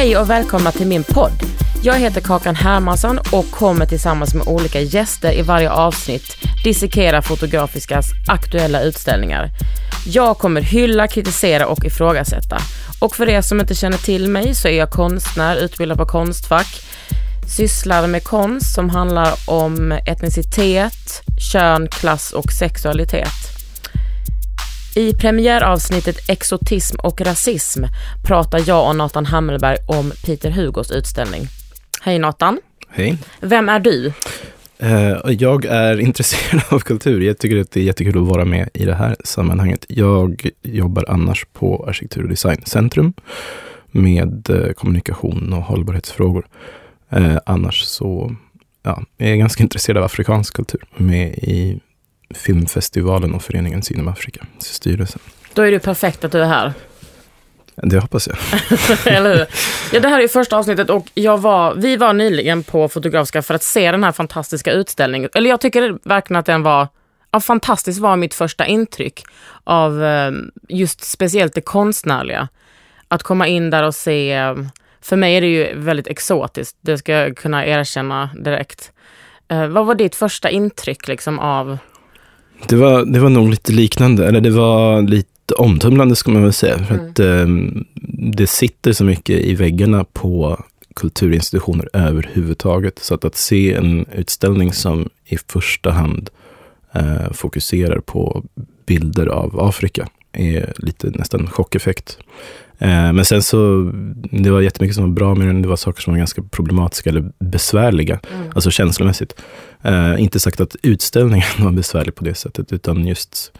Hej och välkomna till min podd. Jag heter Kakan Hermansson och kommer tillsammans med olika gäster i varje avsnitt dissekera Fotografiskas aktuella utställningar. Jag kommer hylla, kritisera och ifrågasätta. Och för er som inte känner till mig så är jag konstnär, utbildad på Konstfack, sysslar med konst som handlar om etnicitet, kön, klass och sexualitet. I premiäravsnittet Exotism och rasism pratar jag och Nathan Hammelberg om Peter Hugos utställning. Hej Nathan. Hej. Vem är du? Eh, jag är intresserad av kultur. Jag tycker att det är jättekul att vara med i det här sammanhanget. Jag jobbar annars på Arkitektur och Designcentrum med eh, kommunikation och hållbarhetsfrågor. Eh, annars så ja, jag är ganska intresserad av afrikansk kultur. Med i filmfestivalen och föreningen Synem Afrika, styrelsen. Då är det perfekt att du är här. Det hoppas jag. Eller hur? Ja, det här är första avsnittet och jag var, vi var nyligen på Fotografiska för att se den här fantastiska utställningen. Eller jag tycker verkligen att den var, ja, fantastisk var mitt första intryck av eh, just speciellt det konstnärliga. Att komma in där och se, eh, för mig är det ju väldigt exotiskt, det ska jag kunna erkänna direkt. Eh, vad var ditt första intryck liksom av det var, det var nog lite liknande, eller det var lite omtumlande ska man väl säga. För Mm. att, eh, det sitter så mycket i väggarna på kulturinstitutioner överhuvudtaget. Så att, att se en utställning som i första hand eh, fokuserar på bilder av Afrika är lite nästan chockeffekt. Eh, men sen så, det var jättemycket som var bra med den. Det var saker som var ganska problematiska eller besvärliga, Mm. alltså känslomässigt. Eh, inte sagt att utställningen var besvärlig på det sättet, utan just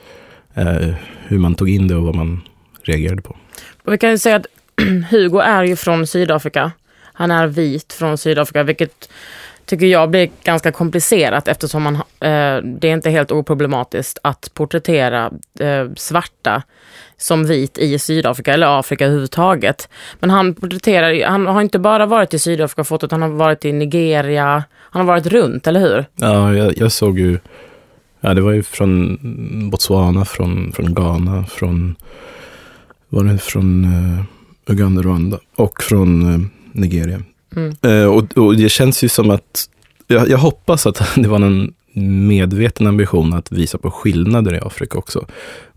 eh, hur man tog in det och vad man reagerade på. Vi kan ju säga att Hugo är ju från Sydafrika. Han är vit från Sydafrika, vilket tycker jag blir ganska komplicerat eftersom man, eh, det är inte helt oproblematiskt att porträttera eh, svarta som vit i Sydafrika eller Afrika överhuvudtaget. Men han porträtterar, han har inte bara varit i Sydafrika och fotot, han har varit i Nigeria, han har varit runt, eller hur? Ja, jag, jag såg ju, ja det var ju från Botswana, från, från Ghana, från, var det från eh, Uganda, Rwanda och från eh, Nigeria. Mm. Eh, och, och det känns ju som att, jag, jag hoppas att det var en medveten ambition att visa på skillnader i Afrika också.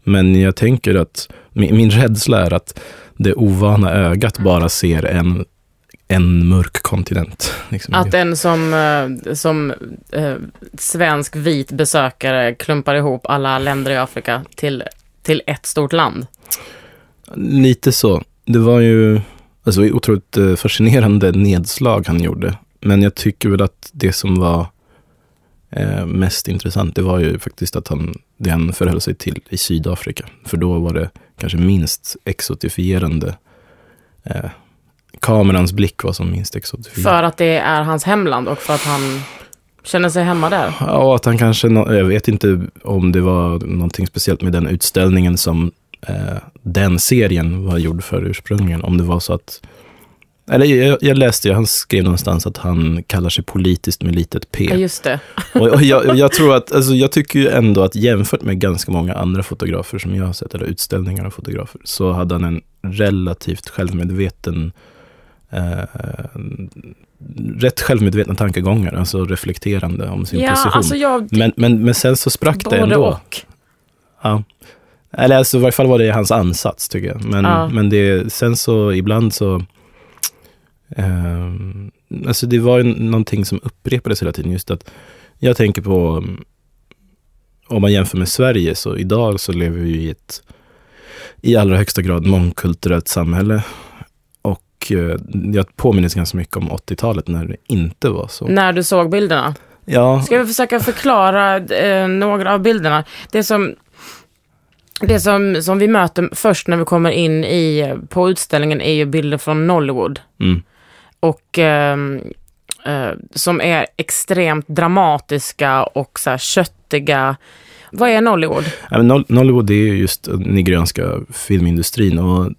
Men jag tänker att min, min rädsla är att det ovana ögat bara ser en, en mörk kontinent. Liksom. Att en som, eh, som eh, svensk vit besökare klumpar ihop alla länder i Afrika till, till ett stort land. Lite så. Det var ju alltså, otroligt eh, fascinerande nedslag han gjorde. Men jag tycker väl att det som var eh, mest intressant, det var ju faktiskt att han, det han förhöll sig till i Sydafrika. För då var det kanske minst exotifierande. Eh, kamerans blick var som minst exotifierande. För att det är hans hemland och för att han känner sig hemma där. Ja, att han kanske, jag vet inte om det var någonting speciellt med den utställningen som eh, den serien var gjord för ursprungligen. Om det var så att, eller jag, jag läste ju, han skrev någonstans att han kallar sig politiskt med litet Ja, p. just det. Och, och jag, jag tror att, alltså jag tycker ju ändå att jämfört med ganska många andra fotografer som jag har sett, eller utställningar av fotografer, så hade han en relativt självmedveten eh, rätt självmedvetna tankegångar, alltså reflekterande om sin Ja, position. alltså jag... Men, men, men sen så sprack det ändå. och. Ja. Eller alltså, i varje fall var det hans ansats tycker jag. Men, Ja. men det, sen så ibland så... ehm, alltså det var ju någonting som upprepades hela tiden. Just att jag tänker på, um, om man jämför med Sverige, så idag så lever vi i ett i allra högsta grad mångkulturellt samhälle. Och eh, jag påminner ganska mycket om 80-talet när det inte var så. När du såg bilderna. Ja, Ska vi försöka förklara eh, några av bilderna? Det som, det som, som vi möter först när vi kommer in i, på utställningen är ju bilder från Nollywood. mm, Och ehm, eh, som är extremt dramatiska och så här köttiga. Vad är Nollywood? Ja, Noll- Nollywood är ju just den nigerianska filmindustrin och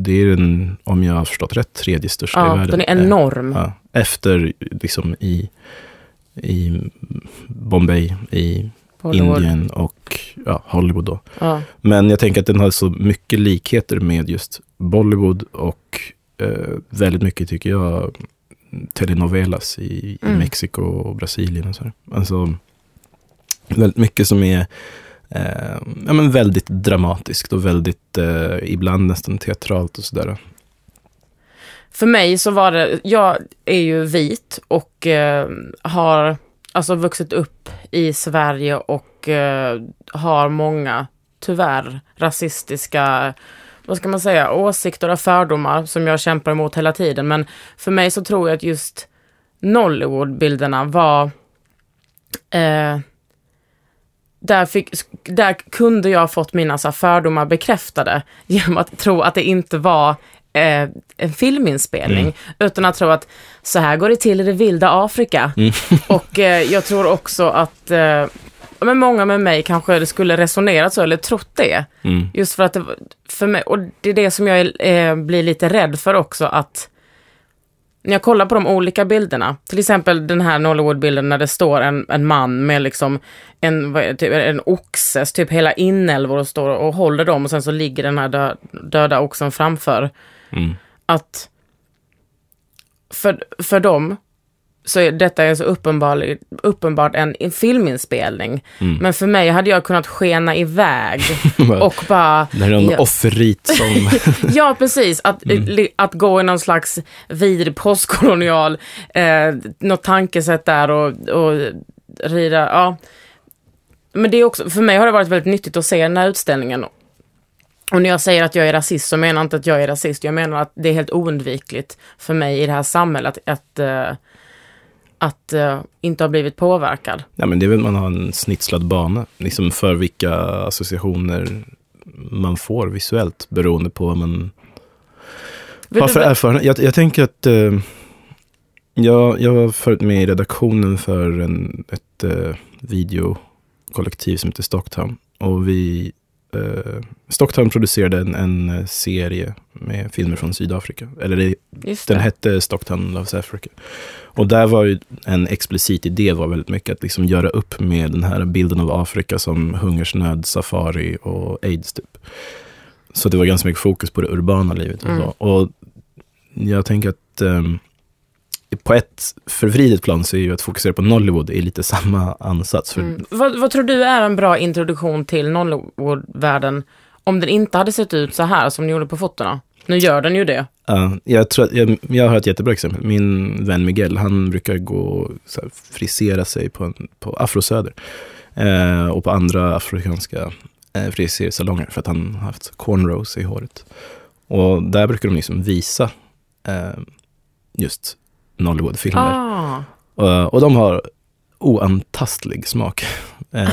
det är den, om jag har förstått rätt, tredje största i Ja, världen. den är enorm. Ja, efter liksom i, i Bombay, i Bollywood. Indien och ja, Hollywood då. Ja. Men jag tänker att den har så mycket likheter med just Bollywood och eh, väldigt mycket tycker jag telenovelas i, i Mm. Mexiko och Brasilien och så. här. Alltså väldigt mycket som är eh, ja, men väldigt dramatiskt och väldigt eh, ibland nästan teatralt och sådär. För mig så var det, jag är ju vit och eh, har alltså vuxit upp i Sverige och eh, har många, tyvärr, rasistiska, vad ska man säga, åsikter och fördomar som jag kämpar emot hela tiden. Men för mig så tror jag att just Nollywood-bilderna var eh, där, fick, där kunde jag fått mina så fördomar bekräftade genom att tro att det inte var eh, en filminspelning, Mm. utan att tro att så här går det till i det vilda Afrika. Mm. Och eh, jag tror också att eh, men många med mig kanske skulle resonerat så, eller trott det. Mm. Just för att det, för mig, och det är det som jag eh, blir lite rädd för också, att när jag kollar på de olika bilderna, till exempel den här Nollywood-bilden när det står en, en man med liksom en, typ, en oxes, typ hela inälvor och står och håller dem och sen så ligger den här dö, döda oxen framför. Mm. Att för, för dem så är detta är så uppenbar, uppenbart en, en filminspelning. Mm. Men för mig hade jag kunnat skena iväg och bara... Det här är någon Ja. offerrit som... Ja, precis. Att, li- att gå i någon slags vidrig postkolonial, eh, något tankesätt där och, och rida, ja. Men det är också, för mig har det varit väldigt nyttigt att se den här utställningen. Och när jag säger att jag är rasist så menar jag inte att jag är rasist, jag menar att det är helt oundvikligt för mig i det här samhället att, att, eh, att eh, inte ha blivit påverkad. Ja, men det är väl man har en snitslad bana, liksom för vilka associationer man får visuellt beroende på vad man har för erfarenhet. Jag, jag tänker att eh, jag, jag var förut med i redaktionen för en, ett eh, videokollektiv som heter Stocktown. Och vi, eh, Stocktown producerade en, en serie med filmer från Sydafrika. Eller det, den hette Stocktown Loves Africa. Och där var ju en explicit idé var väldigt mycket att liksom göra upp med den här bilden av Afrika som hungersnöd, safari och aids typ. Så det var ganska mycket fokus på det urbana livet. Och, Mm. och jag tänker att ehm, på ett förvridet plan så är ju att fokusera på Nollywood är lite samma ansats. För Mm. Vad, vad tror du är en bra introduktion till Nollywood-världen om den inte hade sett ut så här som den gjorde på fotona? Nu gör den ju det. Ja, jag, tror att, jag, jag har ett jättebra exempel. Min vän Miguel, han brukar gå och frisera sig på, en, på Afrosöder. Eh, och på andra afrikanska eh, frisersalonger för att han har haft cornrows i håret. Och där brukar de liksom visa eh, just Nollywood-filmer. Ah. Och, och de har oantastlig smak. Eh,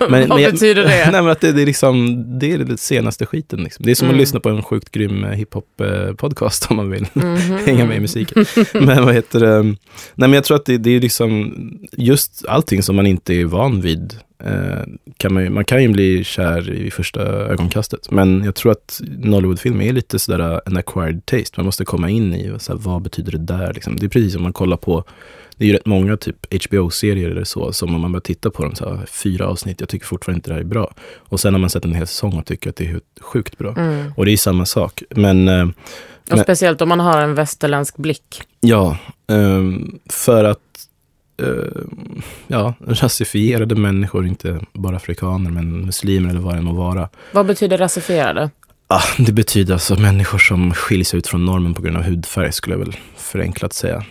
Vad betyder det? Nej, men att det, det, är liksom, det är det senaste skiten. Liksom. Det är som Mm. att lyssna på en sjukt grym eh, hiphop-podcast om man vill Mhm. hänga med i musiken. men vad heter det? Nej, men jag tror att det, det är liksom just allting som man inte är van vid. Eh, kan man, ju- man kan ju bli kär i första ögonkastet. Men jag tror att Nollywoodfilm är lite sådär eh, en acquired taste. Man måste komma in i så här, vad betyder det där. Liksom. Det är precis som man kollar på det är ju rätt många typ HBO-serier eller så, som om man börjar titta på dem, så här, fyra avsnitt, jag tycker fortfarande inte det här är bra. Och sen har man sett en hel säsong och tycker att det är sjukt bra. Mm. Och det är samma sak. Men eh, Och Men- speciellt om man har en västerländsk blick. ja, ehm, för att ehm, ja, rasifierade människor, inte bara afrikaner, men muslimer eller vad det må vara. Vad betyder rasifierade? Ah, det betyder alltså människor som skiljs ut från normen på grund av hudfärg, skulle jag väl förenklat säga.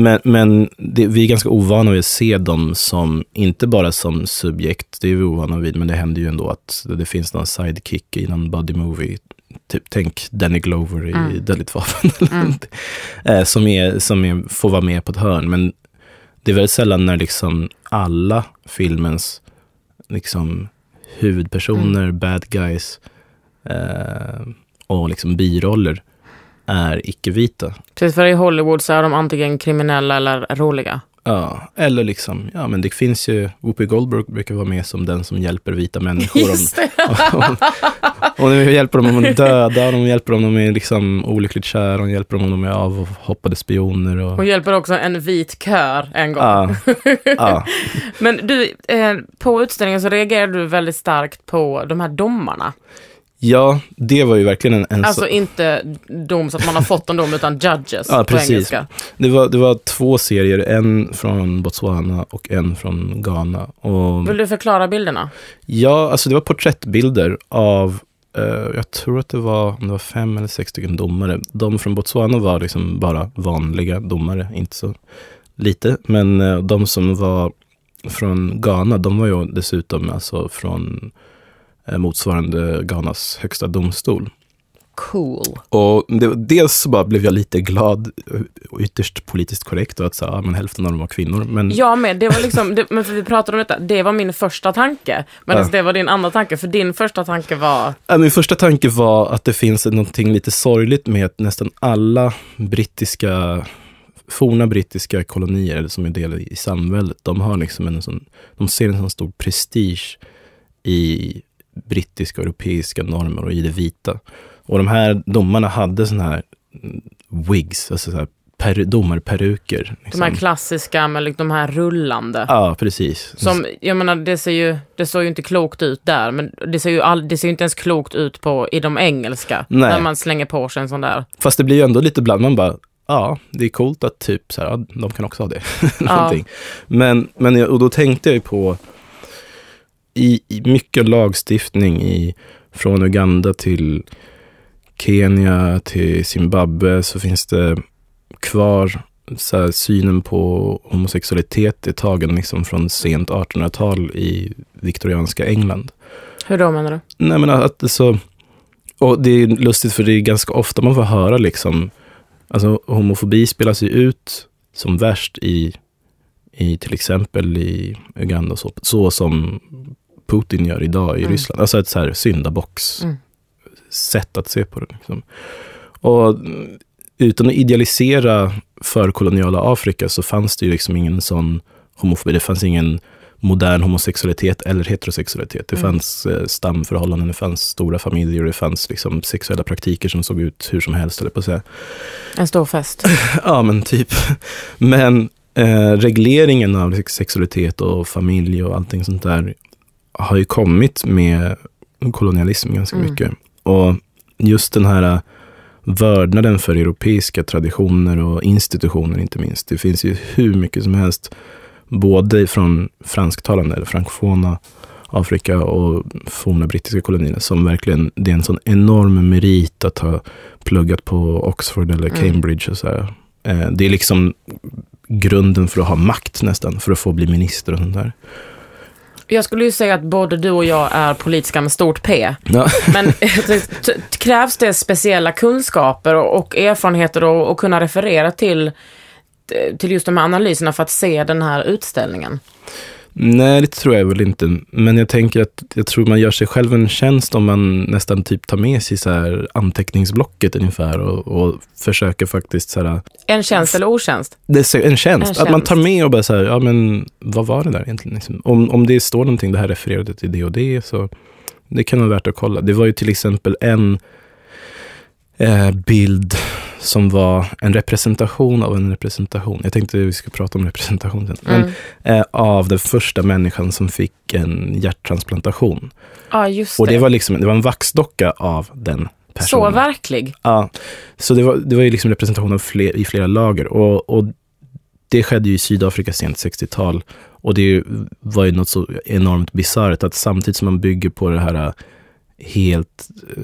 Men, men det, vi är ganska ovana vid att se dem som, inte bara som subjekt, det är vi ovana vid, men det händer ju ändå att det finns någon sidekick i någon buddy movie. Typ, tänk Danny Glover i Mm. Dödligt vapen. Mm. eh, som är, som är, får vara med på ett hörn. Men det är väldigt sällan när liksom alla filmens liksom, huvudpersoner, bad guys eh, och liksom biroller är icke-vita. Typ för i Hollywood så är de antingen kriminella eller roliga. Ja, eller liksom, ja men det finns ju, Whoopi Goldberg brukar vara med som den som hjälper vita människor. Om, Just det. och de hjälper dem om de är döda, de hjälper dem om de är liksom olyckligt kära, de hjälper dem om de är avhoppade spioner. Och, Hon hjälper också en vit kör en gång. ja, ja, Men du, eh, på utställningen så reagerade du väldigt starkt på de här domarna. Ja, det var ju verkligen en... en Alltså så, inte dom så att man har fått en dom, utan judges Ja, på engelska. det, var, det var två serier, en från Botswana och en från Ghana. Och, Vill du förklara bilderna? ja, alltså det var porträttbilder av, eh, jag tror att det var, det var fem eller sex stycken domare. De från Botswana var liksom bara vanliga domare, inte så lite. Men eh, de som var från Ghana, de var ju dessutom alltså från motsvarande Ghanas högsta domstol. Cool. Och det, dels så bara blev jag lite glad och ytterst politiskt korrekt och att så, ja, men hälften av dem var kvinnor. Men Jag med, det var liksom, det, men för vi pratade om detta, det var min första tanke. Men Ja. det var din andra tanke, för din första tanke var, Ja, min första tanke var att det finns någonting lite sorgligt med att nästan alla brittiska, forna brittiska kolonier, som är del i samväldet, de har liksom en sån, de ser en sån stor prestige i brittiska och europeiska normer och i det vita. Och de här domarna hade såna här wigs, alltså så här per, domarperuker. de Liksom. här klassiska med liksom de här rullande. Ja, precis. Som, jag menar, det ser ju, det såg ju inte klokt ut där, men det ser ju, all, det ser inte ens klokt ut på, i de engelska. Nej. När man slänger på sig en sån där. Fast det blir ju ändå lite bland man bara, ja, det är coolt att typ så här, ja, de kan också ha det. Någonting. Men, men och då tänkte jag ju på, i, i mycket lagstiftning i, från Uganda till Kenya till Zimbabwe så finns det kvar så här, synen på homosexualitet är tagen liksom från sent 1800-tal i viktorianska England. Hur då menar du? Nej men att så, och det är lustigt för det är ganska ofta man får höra liksom, alltså homofobi spelas ju ut som värst i, i till exempel i Uganda så, så som Putin gör idag i Mm. Ryssland. Alltså ett så här syndabox Mm. sätt att se på det. Liksom. Och utan att idealisera förkoloniala Afrika så fanns det ju liksom ingen sån homofobi. Det fanns ingen modern homosexualitet eller heterosexualitet. Det Mm. fanns eh, stamförhållanden, det fanns stora familjer det fanns liksom sexuella praktiker som såg ut hur som helst, eller på att säga. En stor fest. Ja, men typ. Men eh, regleringen av sex- sexualitet och familj och allting sånt där har ju kommit med kolonialism ganska Mm. mycket. Och just den här eh, vördnaden för europeiska traditioner och institutioner inte minst. Det finns ju hur mycket som helst, både från fransktalande eller frankofona Afrika och forna brittiska kolonierna som verkligen, det är en sån enorm merit att ha pluggat på Oxford eller Mm. Cambridge och så här. Eh, Det är liksom grunden för att ha makt nästan, för att få bli minister och sånt där. Jag skulle ju säga att både du och jag är politiska med stort P. Ja. Men t- krävs det speciella kunskaper och, och erfarenheter och, och kunna referera till, till just de här analyserna för att se den här utställningen? Nej, det tror jag väl inte. Men jag tänker att jag tror man gör sig själv en tjänst om man nästan typ tar med sig så här anteckningsblocket ungefär och, och försöker faktiskt så här, En tjänst eller otjänst? det en tjänst. En Att man tar tjänst. med och bara så här, ja men vad var det där egentligen? Liksom? Om, om det står någonting, det här refererade till det och det, så det kan vara värt att kolla. Det var ju till exempel en eh, bild som var en representation av en representation. Jag tänkte vi skulle prata om representation sen. Men, Mm. eh, av den första människan som fick en hjärttransplantation. Ja, just det. Och det var, liksom, det var en vaxdocka av den personen. Så verklig. Ja, så det var, det var ju liksom representation av fler, i flera lager. Och, och det skedde ju i Sydafrika sent 60-tal. Och det var ju något så enormt bisarrt att samtidigt som man bygger på det här äh, helt eh,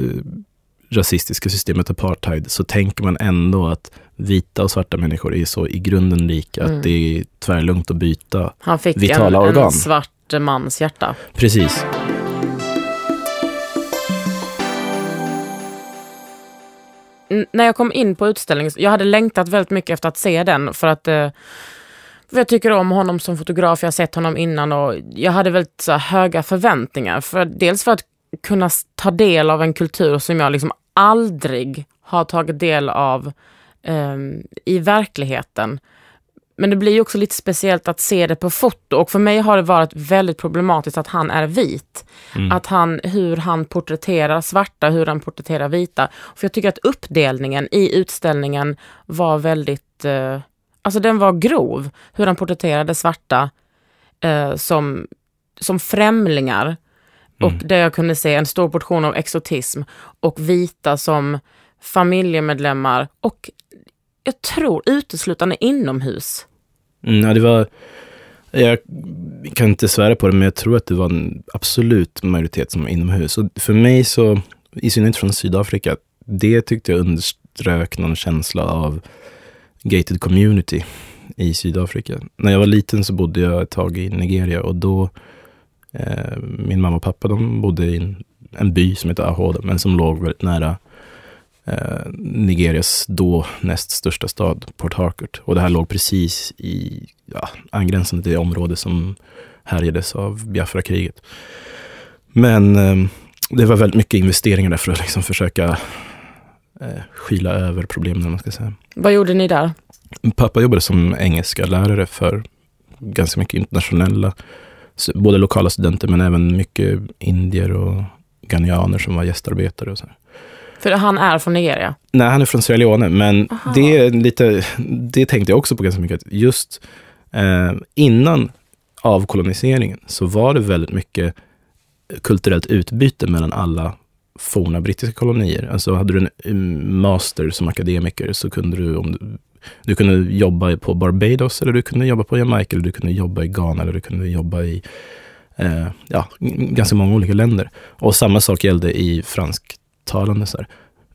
rasistiska systemet apartheid så tänker man ändå att vita och svarta människor är så i grunden lika Mm. att det är tvärlugnt att byta. Han fick Vitala en, organ. en svart mans hjärta. Precis. N- när jag kom in på utställningen, jag hade längtat väldigt mycket efter att se den för att eh, för jag tycker om honom som fotograf, jag har sett honom innan och jag hade väldigt så höga förväntningar. För, dels för att kunna ta del av en kultur som jag liksom aldrig har tagit del av ehm, i verkligheten. Men det blir ju också lite speciellt att se det på foto och för mig har det varit väldigt problematiskt att han är vit. Mm. Att han, hur han porträtterar svarta, hur han porträtterar vita. För jag tycker att uppdelningen i utställningen var väldigt, eh, alltså den var grov. Hur han porträtterade svarta eh, som, som främlingar. Och där jag kunde se en stor portion av exotism och vita som familjemedlemmar och jag tror uteslutande inomhus. Mm, ja, det var, jag kan inte svära på det, men jag tror att det var en absolut majoritet som var inomhus. Och för mig så, i synnerhet från Sydafrika, det tyckte jag underströk någon känsla av gated community i Sydafrika. När jag var liten så bodde jag ett tag i Nigeria och då, min mamma och pappa, de bodde i en, by som heter Ahoda, men som låg väldigt nära eh, Nigerias då näst största stad, Port Harcourt. Och det här låg precis i ja, angränsande till det område som härjades av Biafra-kriget. Men eh, det var väldigt mycket investeringar där för att liksom försöka eh, skyla över problemen, man ska säga. Vad gjorde ni där? Pappa jobbade som engelska lärare för ganska mycket internationella, både lokala studenter men även mycket indier och ghanianer som var gästarbetare. Och så. För han är från Nigeria? Nej, han är från Sierra Leone, men det, är lite, det tänkte jag också på ganska mycket. Just eh, innan avkoloniseringen så var det väldigt mycket kulturellt utbyte mellan alla forna brittiska kolonier. Alltså hade du en master som akademiker så kunde du, om du, du kunde jobba på Barbados eller du kunde jobba på Jamaica eller du kunde jobba i Ghana eller du kunde jobba i eh, ja, ganska många olika länder. Och samma sak gällde i fransktalande. Så här.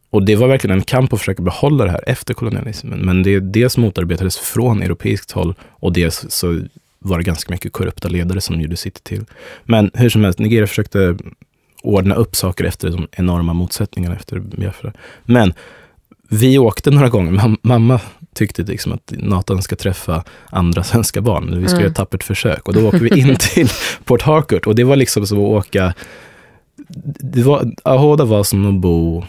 Och det var verkligen en kamp att försöka behålla det här efter kolonialismen. Men det dels motarbetades från europeiskt håll och dels så var det ganska mycket korrupta ledare som gjorde sitt till. Men hur som helst, Nigeria försökte ordna upp saker efter de enorma motsättningarna efter Biafra. Men vi åkte några gånger. Mamma tyckte liksom att Nathan ska träffa andra svenska barn. Vi ska mm. göra ett tappert försök. Och då åker vi in till Port Harcourt. Och det var liksom som att åka... Det var, Ahoda var som att bo...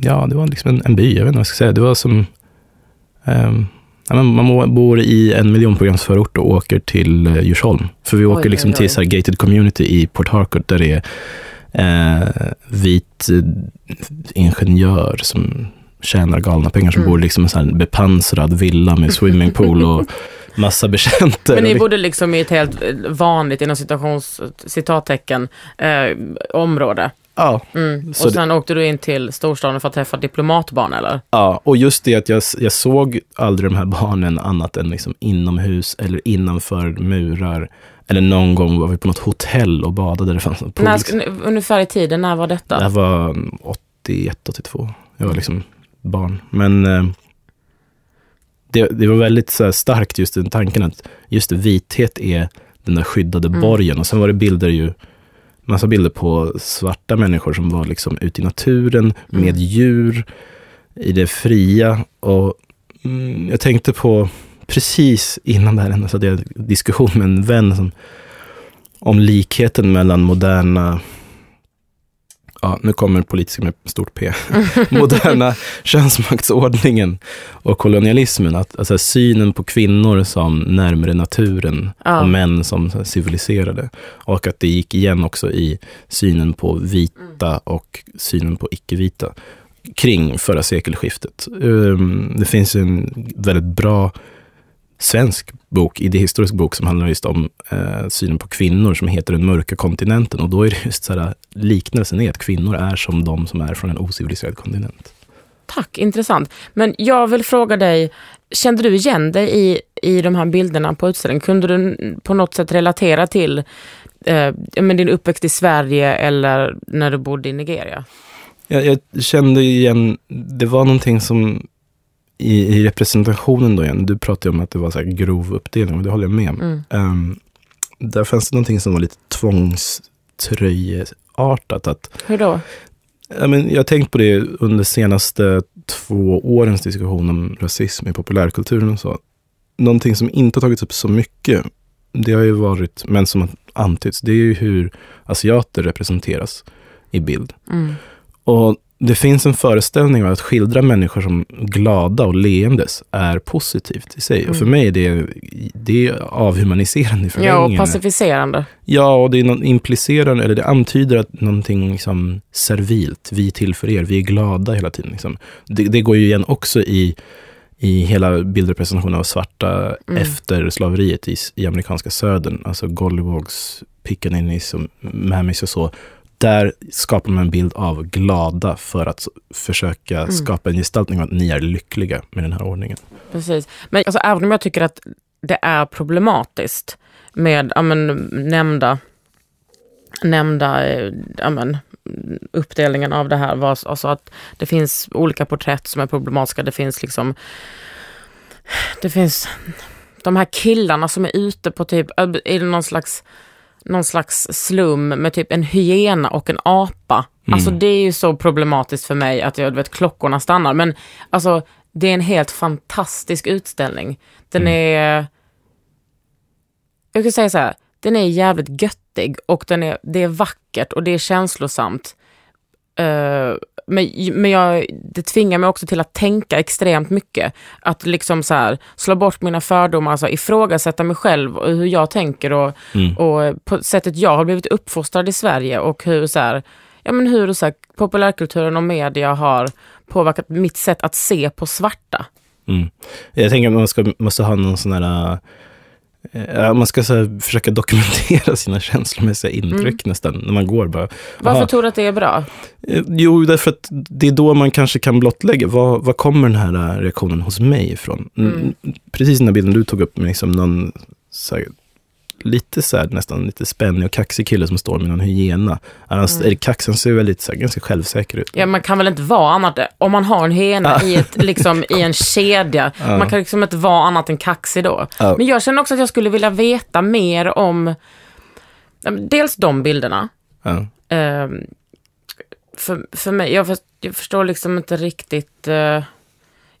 Ja, det var liksom en, en by. Jag vet inte vad jag ska säga. Det var som... Um, man bor i en miljonprogramsförort och åker till uh, Djursholm. För vi åker oj, liksom oj, oj. till så gated community i Port Harcourt där det är eh, vit eh, ingenjör som tjänar galna pengar som mm. bor liksom i en bepansrad villa med swimmingpool och massa betjänter. Men ni bodde liksom i ett helt vanligt, inom citations, citattecken, eh, område? Ja. Mm. Och sen det... åkte du in till storstaden för att träffa diplomatbarn eller? Ja, och just det att jag, jag såg aldrig de här barnen annat än liksom inomhus eller innanför murar. Eller någon gång var vi på något hotell och badade. Det fanns när, ungefär i tiden, när var detta? Det var 81, 82. Jag var liksom barn. Men eh, det, det, var väldigt så starkt just den tanken att just vithet är den där skyddade mm. borgen. Och sen var det bilder ju, massa bilder på svarta människor som var liksom ute i naturen med mm. djur i det fria. Och mm, jag tänkte på, precis innan det här så hade jag en diskussion med en vän som, om likheten mellan moderna ja, nu kommer politiska med stort P, moderna könsmaktsordningen och kolonialismen. Att, alltså, synen på kvinnor som närmare naturen ja. och män som civiliserade. Och att det gick igen också i synen på vita mm. och synen på icke-vita kring förra sekelskiftet. Um, det finns en väldigt bra svensk bok, idéhistorisk bok som handlar just om eh, synen på kvinnor som heter Den mörka kontinenten. Och då är det just så här, liknelsen är att kvinnor är som de som är från en ociviliserad kontinent. Tack, intressant. Men jag vill fråga dig, kände du igen dig i, i de här bilderna på utställningen? Kunde du på något sätt relatera till eh, men din uppväxt i Sverige eller när du bodde i Nigeria? Jag, jag kände igen, det var någonting som i, i, representationen då igen, du pratade om att det var så här grov uppdelning och det håller jag med om. Mm. Um, där fanns det någonting som var lite tvångströjeartat. Att, Hur då? Ja, men jag har tänkt på det under senaste två årens diskussion om rasism i populärkulturen och så. Någonting som inte har tagits upp så mycket, det har ju varit, men som antytts, det är ju hur asiater representeras i bild. Mm. Och det finns en föreställning av att skildra människor som glada och leendes är positivt i sig. Mm. Och för mm. mig är det, det är avhumaniserande i Ja, och pacificerande. Ja, och det är någon implicerande, eller det antyder att någonting liksom servilt, vi är till för er, vi är glada hela tiden. Liksom. Det, det går ju igen också i i hela bildrepresentationen av svarta mm. efter slaveriet i, i amerikanska södern. Alltså Gollywogs, Pickaninnies och Mammies och så där skapar man en bild av glada för att försöka Mm. skapa en gestaltning av att ni är lyckliga med den här ordningen. Precis. Men alltså, även om jag tycker att det är problematiskt med ja, men, nämnda, nämnda eh, ja, men, uppdelningen av det här. Var, alltså att det finns olika porträtt som är problematiska. Det finns liksom det finns de här killarna som är ute på typ, i någon slags, någon slags slum med typ en hyena och en apa. Mm. Alltså det är ju så problematiskt för mig att jag du vet klockorna stannar. Men alltså det är en helt fantastisk utställning. Den Mm. är, jag kan säga så här, den är jävligt göttig och den är, det är vackert och det är känslosamt. Eh, men men jag, det tvingar mig också till att tänka extremt mycket. Att liksom så här, slå bort mina fördomar, alltså ifrågasätta mig själv och hur jag tänker och, Mm. och på sättet jag har blivit uppfostrad i Sverige och hur, så här, ja, men hur så här, populärkulturen och media har påverkat mitt sätt att se på svarta. Mm. Jag tänker att man ska, måste ha någon sån här, eh, man ska så här, försöka dokumentera sina känslomässiga intryck nästan, när man går bara. Mm. Varför aha, tror du att det är bra? eh, Jo, därför att det är då man kanske kan blottlägga, vad, vad kommer den här reaktionen hos mig ifrån? Mm. Mm. Precis den där bilden du tog upp, med liksom någon så här, lite så här, nästan lite spännig och kaxig kille som står med någon hyena. Annars, Mm. kaxen ser väldigt så här, ganska självsäker ut. Ja, man kan väl inte vara annat, om man har en hyena i, ett, liksom, i en kedja, Ja. man kan liksom inte vara annat än kaxig då. Ja. Men jag känner också att jag skulle vilja veta mer om dels de bilderna. Ehm, för, för mig, jag, för, jag förstår liksom inte riktigt.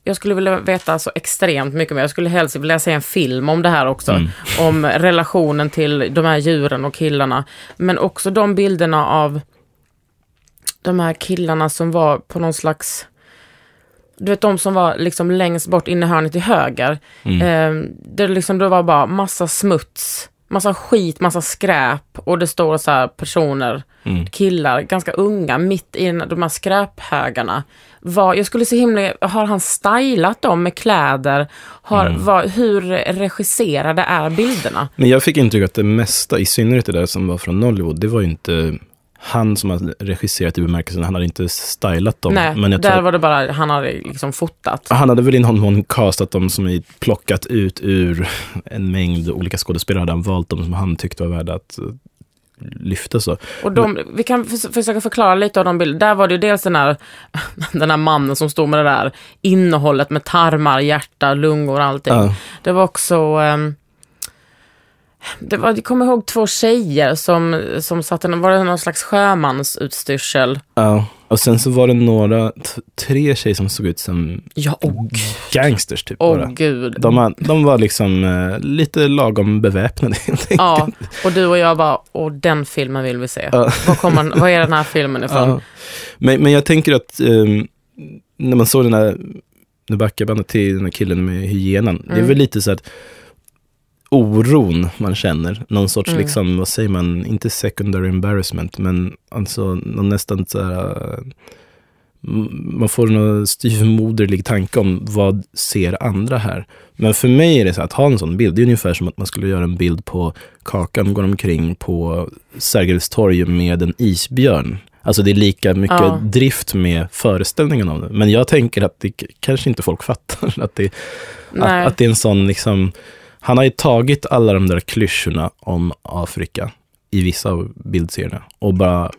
Jag skulle vilja veta så extremt mycket mer. Jag skulle helst vilja se en film om det här också. Mm. Om relationen till de här djuren och killarna. Men också de bilderna av de här killarna som var på någon slags... Du vet de som var liksom längst bort inne i hörnet till höger. Mm. Eh, det, liksom, det var bara massa smuts, massa skit, massa skräp. Och det står så här personer, Mm. killar, ganska unga, mitt i de här skräphögarna. Var, jag skulle se himla, har han stylat dem med kläder? Har, Mm. var, hur regisserade är bilderna? Men jag fick intryck att det mesta, i synnerhet det där som var från Nollywood, det var ju inte han som har regisserat i bemärkelsen, han hade inte stylat dem. Nej, men jag där tror var det bara, han hade liksom fotat. han hade väl i någon mån castat dem som är plockat ut ur en mängd olika skådespelare, hade han valt dem som han tyckte var värda att eh, lyfta så. Och de, vi kan förs- försöka förklara lite av de bilderna. Där var det ju dels den här, den här mannen som stod med det där innehållet med tarmar, hjärta, lungor och allting. Ja. Det var också, ehm, det var, jag kommer ihåg två tjejer som, som satt, en- var det någon slags sjömansutstyrsel? Ja. Och sen så var det några, tre tjejer som såg ut som Ja, åh gangsters typ åh bara. gud. De, de var liksom eh, lite lagom beväpnade helt enkelt. Ja, och du och jag bara, åh den filmen vill vi se. Ja. Var, kommer, var är den här filmen ifrån? Ja. Men, men jag tänker att ehm, när man såg den här, nu backar jag bandet till den här killen med hyenan, det är Mm. väl lite så att oron man känner, någon sorts Mm. liksom, vad säger man, inte secondary embarrassment, men alltså någon nästan så här, man får någon styvmoderlig tanke om vad ser andra här. Men för mig är det så att ha en sån bild, det är ungefär som att man skulle göra en bild på Kakan går omkring på Sergels torg med en isbjörn. Alltså det är lika mycket Ja. drift med föreställningen om det. Men jag tänker att det kanske inte folk fattar. Att det, att, att det är en sån liksom, han har ju tagit alla de där klyschorna om Afrika i vissa av bildserierna och bara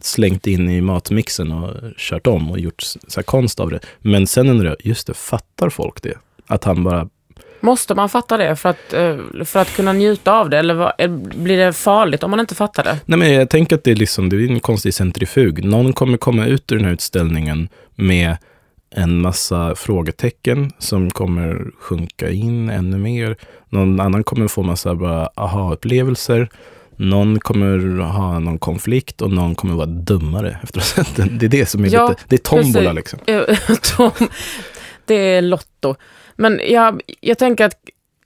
slängt in i matmixen och kört om och gjort så konst av det. Men sen undrar jag, just det, fattar folk det? Att han bara, Måste man fatta det för att, eh, för att kunna njuta av det? Eller eh, blir det farligt om man inte fattar det? nej men jag tänker att det är liksom, det är en konstig centrifug. Någon kommer komma ut ur den här utställningen med en massa frågetecken som kommer sjunka in ännu mer. Någon annan kommer få massa bara aha-upplevelser. Någon kommer ha någon konflikt och någon kommer vara dummare efter att ha sett den. Det är det som är Ja, lite, det är tombola precis. liksom. Tom, det är Lotto. Men jag, jag tänker att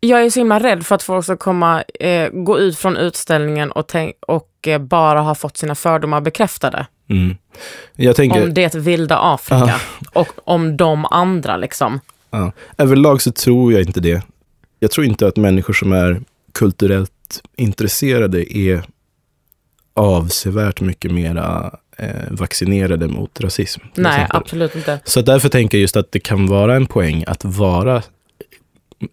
jag är så himla rädd för att folk ska komma, eh, gå ut från utställningen och, och eh, bara ha fått sina fördomar bekräftade. Mm. Tänker, Om det vilda Afrika och om de andra liksom. Ja. Överlag så tror jag inte det. Jag tror inte att människor som är kulturellt intresserade är avsevärt mycket mera eh, vaccinerade mot rasism. Nej, exempel. absolut inte. Så därför tänker jag just att det kan vara en poäng att vara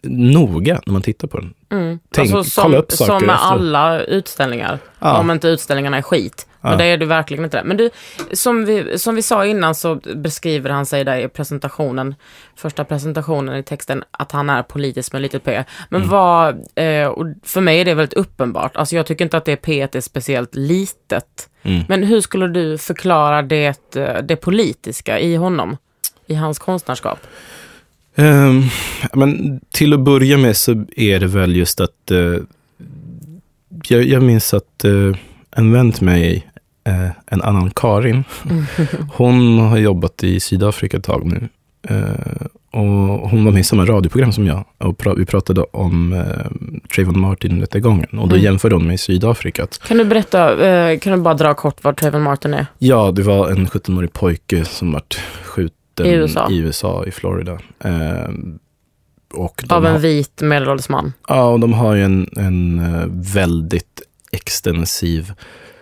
noga när man tittar på den. Mm. Tänk, alltså, som, kolla upp saker Som med efter. alla utställningar. Ja. Om inte utställningarna är skit. Men ja. det är det verkligen inte det. Men du, som vi, som vi sa innan så beskriver han sig där i presentationen, första presentationen i texten, att han är politisk med litet p. Men mm. vad, eh, och för mig är det väldigt uppenbart. Alltså jag tycker inte att det p är speciellt litet. Mm. Men hur skulle du förklara det, eh, det politiska i honom? I hans konstnärskap? Um, men till att börja med så är det väl just att uh, jag, jag minns att uh, en vän till mig, uh, en annan Karin, hon har jobbat i Sydafrika ett tag nu. och hon var med i samma radioprogram som jag och pra vi pratade om Trayvon Martin-rättegången och då mm. jämförde hon med Sydafrika. Kan du berätta, kan du bara dra kort vad Trayvon Martin är? Ja, det var en 17-årig pojke som vart skjuten I USA, i, USA, i Florida. Eh, och Av en har, vit medelålders man? Ja, och de har ju en, en eh, väldigt extensiv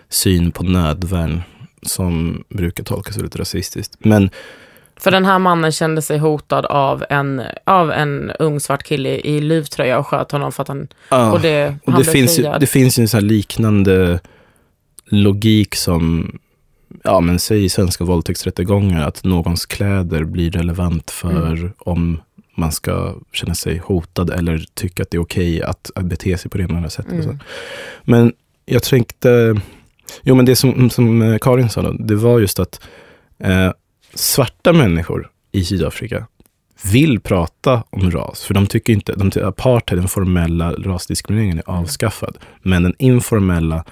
syn på nödvärn som brukar tolkas väldigt rasistiskt. Men för den här mannen kände sig hotad av en, av en ung svart kille i luvtröja och sköt honom för att han... Ja, och det, och det, finns ju, det finns ju en sån här liknande logik som ja men säg svenska våldtäktsrättegångar, att någons kläder blir relevant för mm. om man ska känna sig hotad eller tycka att det är okej okay att, att bete sig på det ena eller andra sättet. Mm. Men jag tänkte, jo men det som, som Karin sa då, det var just att eh, svarta människor i Sydafrika vill prata om ras, för de tycker inte, de tycker apartheid, den formella rasdiskrimineringen är avskaffad. Men den informella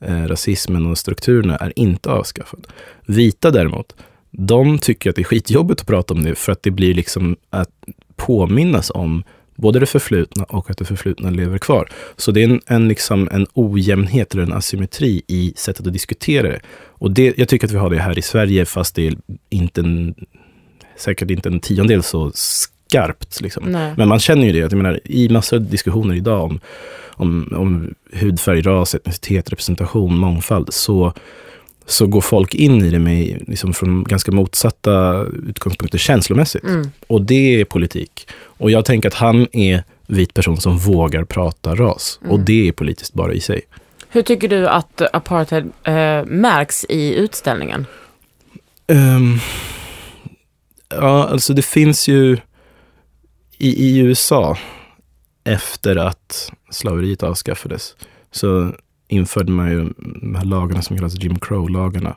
eh, rasismen och strukturerna är inte avskaffad. Vita däremot, de tycker att det är skitjobbigt att prata om det för att det blir liksom att påminnas om både det förflutna och att det förflutna lever kvar. Så det är en, en, liksom en ojämnhet eller en asymmetri i sättet att diskutera det. Och det, jag tycker att vi har det här i Sverige, fast det är inte en, säkert inte en tiondel så skarpt. Liksom. Men man känner ju det, jag menar, i massor av diskussioner idag om om, om hudfärg, ras, etnicitet, representation, mångfald, så, så går folk in i det med, liksom från ganska motsatta utgångspunkter känslomässigt. Mm. Och det är politik. Och jag tänker att han är vit person som vågar prata ras. Mm. Och det är politiskt bara i sig. Hur tycker du att apartheid äh, märks i utställningen? Um, ja, alltså det finns ju i, i USA efter att slaveriet avskaffades så införde man ju de här lagarna som kallas Jim Crow-lagarna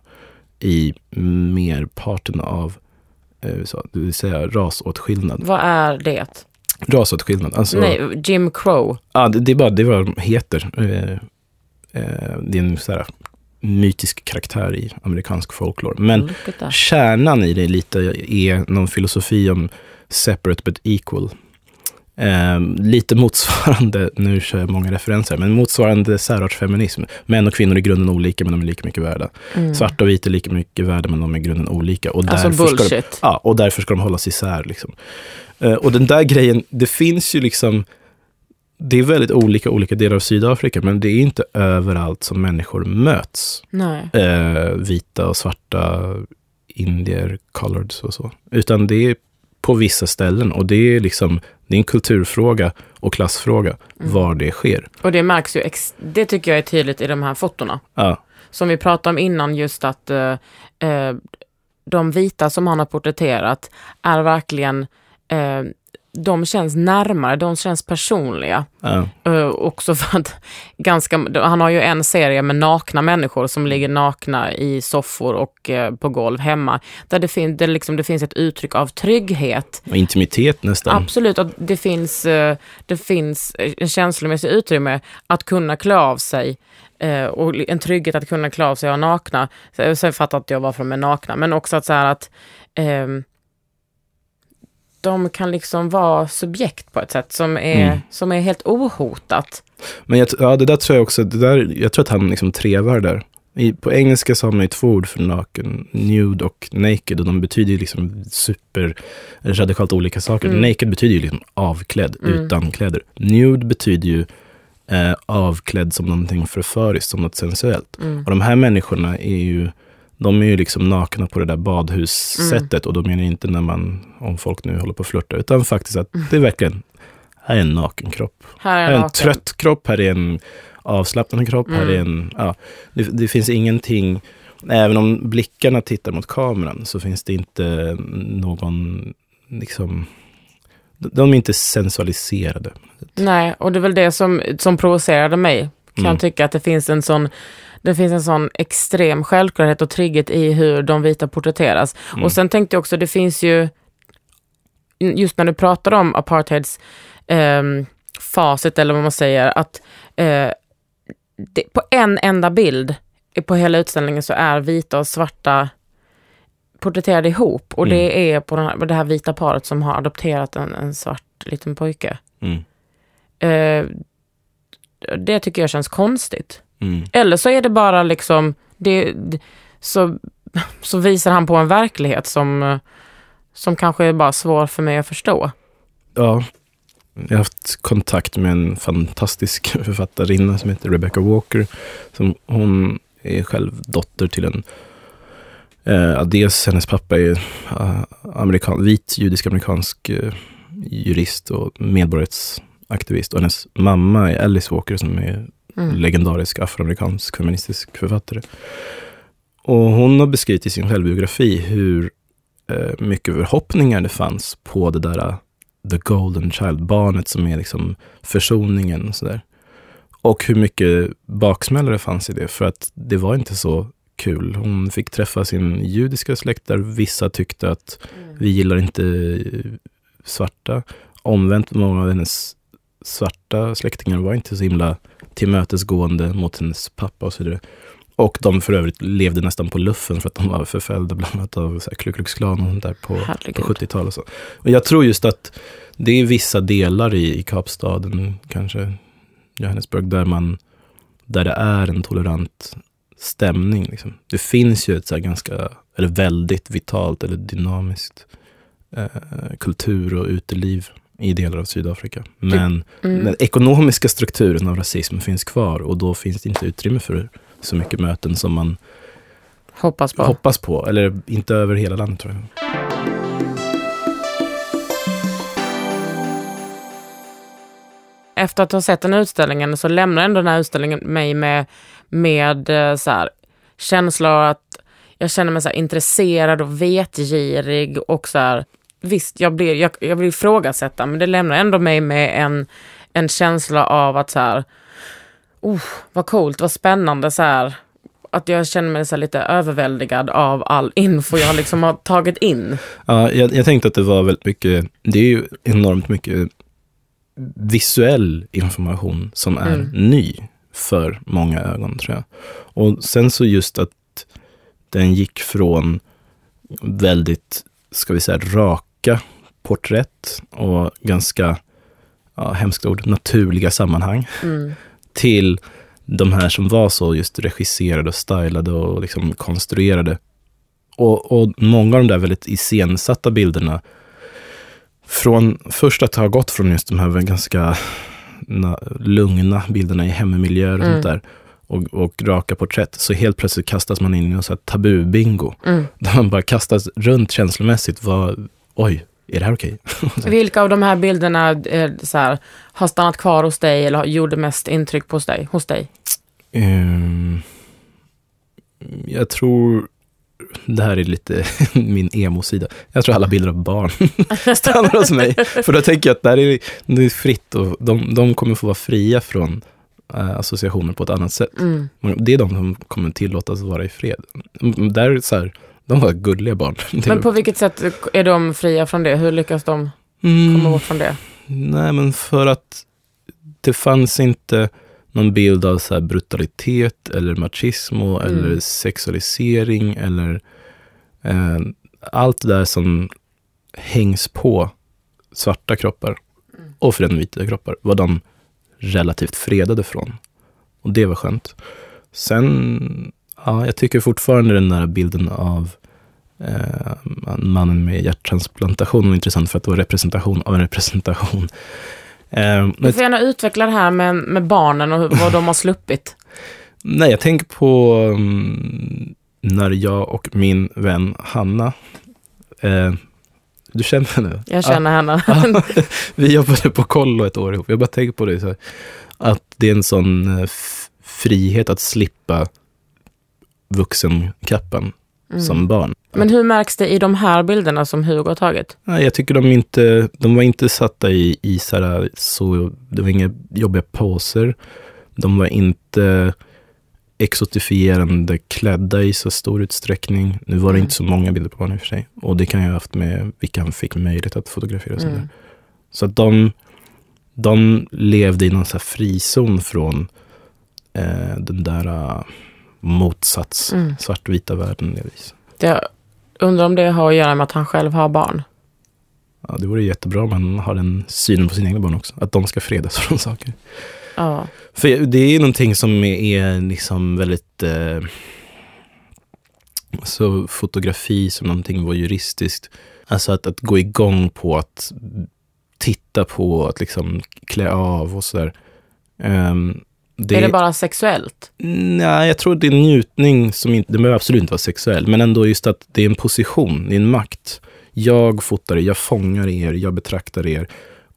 i merparten av USA, det vill säga rasåtskillnad. Vad är det? Rasåtskillnad. Alltså, Nej, Jim Crow. Ja, det, det, är bara det vad de heter. Eh, eh, det är en så här, mytisk karaktär i amerikansk folklore. Men kärnan i det lite är någon filosofi om separate but equal. Eh, lite motsvarande, nu kör jag många referenser, men motsvarande särartsfeminism. Män och kvinnor är i grunden olika, men de är lika mycket värda. Mm. Svarta och vita är lika mycket värda, men de är i grunden olika. Och alltså därför bullshit. Ska de, ja, och därför ska de hållas isär. Liksom. Eh, och den där grejen, det finns ju liksom det är väldigt olika olika delar av Sydafrika, men det är inte överallt som människor möts. Eh, vita och svarta, indier, coloreds och så. Utan det är på vissa ställen och det är liksom det är en kulturfråga och klassfråga mm. var det sker. Och det märks ju, det tycker jag är tydligt i de här fotona. Ja. Som vi pratade om innan, just att eh, eh de vita som han har porträtterat är verkligen eh, de känns närmare, de känns personliga. Ja. Uh, också för att ganska, han har ju en serie med nakna människor som ligger nakna i soffor och uh, på golv hemma. Där det, fin där liksom, det finns ett uttryck av trygghet. Och intimitet nästan. Absolut, och det finns, uh, det finns en känslomässig utrymme att kunna klä av sig och en trygghet att kunna klä av sig och nakna. Sen fattar inte jag varför de är nakna, men också att så här att um, de kan liksom vara subjekt på ett sätt som är, mm. som är helt ohotat. Men jag, ja, det där tror jag också, det där, jag tror att han liksom trevar där. I, på engelska så har man ju två ord för naken, nude och naked och de betyder ju liksom super radikalt olika saker. Mm. Naked betyder ju liksom avklädd, mm. utan kläder. Nude betyder ju eh, avklädd som någonting förföriskt, som något sensuellt. Mm. Och de här människorna är ju, de är ju liksom nakna på det där badhussättet. Och då menar jag inte när man, om folk nu håller på att flörta, utan faktiskt att det är verkligen, här är en naken kropp. Här är Här är en naken. trött kropp, här är en avslappnad kropp, här är en, ja, det, det finns ingenting, även om blickarna tittar mot kameran så finns det inte någon, liksom, de är inte sensualiserade. Nej, och det är väl det som, som provocerade mig. Kan Mm. jag tycka att det finns en sån det finns en sån extrem självklarhet och trygghet i hur de vita porträtteras. Mm. Och sen tänkte jag också, det finns ju, just när du pratar om apartheids ehm, facit, eller vad man säger, att eh, det, på en enda bild på hela utställningen så är vita och svarta porträtterade ihop. Och det är på den här, det här vita paret som har adopterat en, en svart liten pojke. Mm. Eh, det tycker jag känns konstigt. Mm. Eller så är det bara liksom, det, så, så visar han på en verklighet som, som kanske är bara svår för mig att förstå. Ja, jag har haft kontakt med en fantastisk författarinna som heter Rebecca Walker. Som, hon är själv dotter till en, eh, dels hennes pappa är eh, amerikan, vit judisk-amerikansk eh, jurist och medborgarrättsaktivist. Och hennes mamma är Alice Walker som är Mm. legendarisk afroamerikansk feministisk författare. Och hon har beskrivit i sin självbiografi hur eh, mycket förhoppningar det fanns på det där eh, the golden child, barnet som är liksom försoningen och sådär. Och hur mycket baksmälla det fanns i det, för att det var inte så kul. Hon fick träffa sin judiska släkt där vissa tyckte att vi gillar inte eh, svarta. Omvänt, många av hennes svarta släktingar var inte så himla tillmötesgående mot hennes pappa och så vidare. Och de för övrigt levde nästan på luffen för att de var förföljda bland annat av så här Ku Klux Klan och sånt där på, på Herregud. 70-talet. Och jag tror just att det är vissa delar i, i Kapstaden, kanske Johannesburg, där, man, där det är en tolerant stämning. Liksom. Det finns ju ett så ganska, eller väldigt vitalt eller dynamiskt eh, kultur och uteliv i delar av Sydafrika. Men Mm. den ekonomiska strukturen av rasism finns kvar och då finns det inte utrymme för så mycket möten som man Hoppas på. hoppas på. Eller inte över hela landet tror jag. Efter att ha sett den här utställningen så lämnar ändå den här utställningen mig med, med eh, så här, känsla av att jag känner mig så här, intresserad och vetgirig och så här, visst, jag blir, jag, jag vill ifrågasätta, men det lämnar ändå mig med en, en känsla av att så här, oh, vad coolt, vad spännande så här, att jag känner mig så lite överväldigad av all info jag liksom har tagit in. Ja, jag, jag tänkte att det var väldigt mycket, det är ju enormt mycket visuell information som är Mm. ny för många ögon tror jag. Och sen så just att den gick från väldigt, ska vi säga, raka porträtt och ganska, ja, hemskt ord, naturliga sammanhang Mm. till de här som var så just regisserade och stylade och liksom konstruerade. Och, och många av de där väldigt iscensatta bilderna, från först att ha gått från just de här ganska na, lugna bilderna i hemmiljöer och Mm. sånt där, och, och raka porträtt, så helt plötsligt kastas man in i någon här tabubingo, Mm. där man bara kastas runt känslomässigt. Vad, oj, är det här okej? Vilka av de här bilderna eh, så här, har stannat kvar hos dig eller har- gjorde mest intryck på hos dig? Hos dig? Ehm, jag tror, det här är lite min emo-sida. Jag tror alla bilder av barn stannar hos mig. För då tänker jag att där är det är fritt och de, de kommer få vara fria från eh, associationer på ett annat sätt. Mm. Det är de som kommer tillåtas vara i fred. Mm, Där är det så här, de var gulliga barn. Men på vilket sätt är de fria från det? Hur lyckas de Mm. komma bort från det? Nej, men för att det fanns inte någon bild av så brutalitet eller machismo Mm. eller sexualisering eller eh, allt det där som hängs på svarta kroppar Mm. och för den vita kroppar var de relativt fredade från. Och det var skönt. Sen, ja, jag tycker fortfarande den där bilden av eh, mannen med hjärttransplantation var intressant för att det var representation av en representation. Eh, Du får gärna utveckla det här med, med barnen och hur, vad de har sluppit. nej, jag tänker på mm, när jag och min vän Hanna, eh, du känner henne? Jag känner henne. Vi jobbade på kollo ett år ihop. Jag bara tänker på det så här, att det är en sån eh, frihet att slippa vuxenkappan Mm. som barn. Men hur märks det i de här bilderna som Hugo har tagit? Nej, jag tycker de inte, de var inte satta i, i så, här, så, det var inga jobbiga poser. De var inte exotifierande klädda i så stor utsträckning. Nu var det Mm. inte så många bilder på barn i och för sig. Och det kan jag ha haft med vilka han fick möjlighet att fotografera. och. Mm. Så att de, de levde i någon så frizon från eh, den där motsats, Mm. svartvita världen. delvis. Jag undrar om det har att göra med att han själv har barn. Ja, det vore jättebra om man har den synen på sina egna barn också. Att de ska fredas från saker. Ja. För det är någonting som är, är liksom väldigt... Eh, så fotografi som någonting voyeuristiskt. Alltså att, att gå igång på att titta på, att liksom klä av och sådär. Um, Är det bara sexuellt? Nej, jag tror det är njutning som inte, det behöver absolut inte vara sexuell, men ändå just att det är en position, det är en makt. Jag fotar er, jag fångar er, jag betraktar er.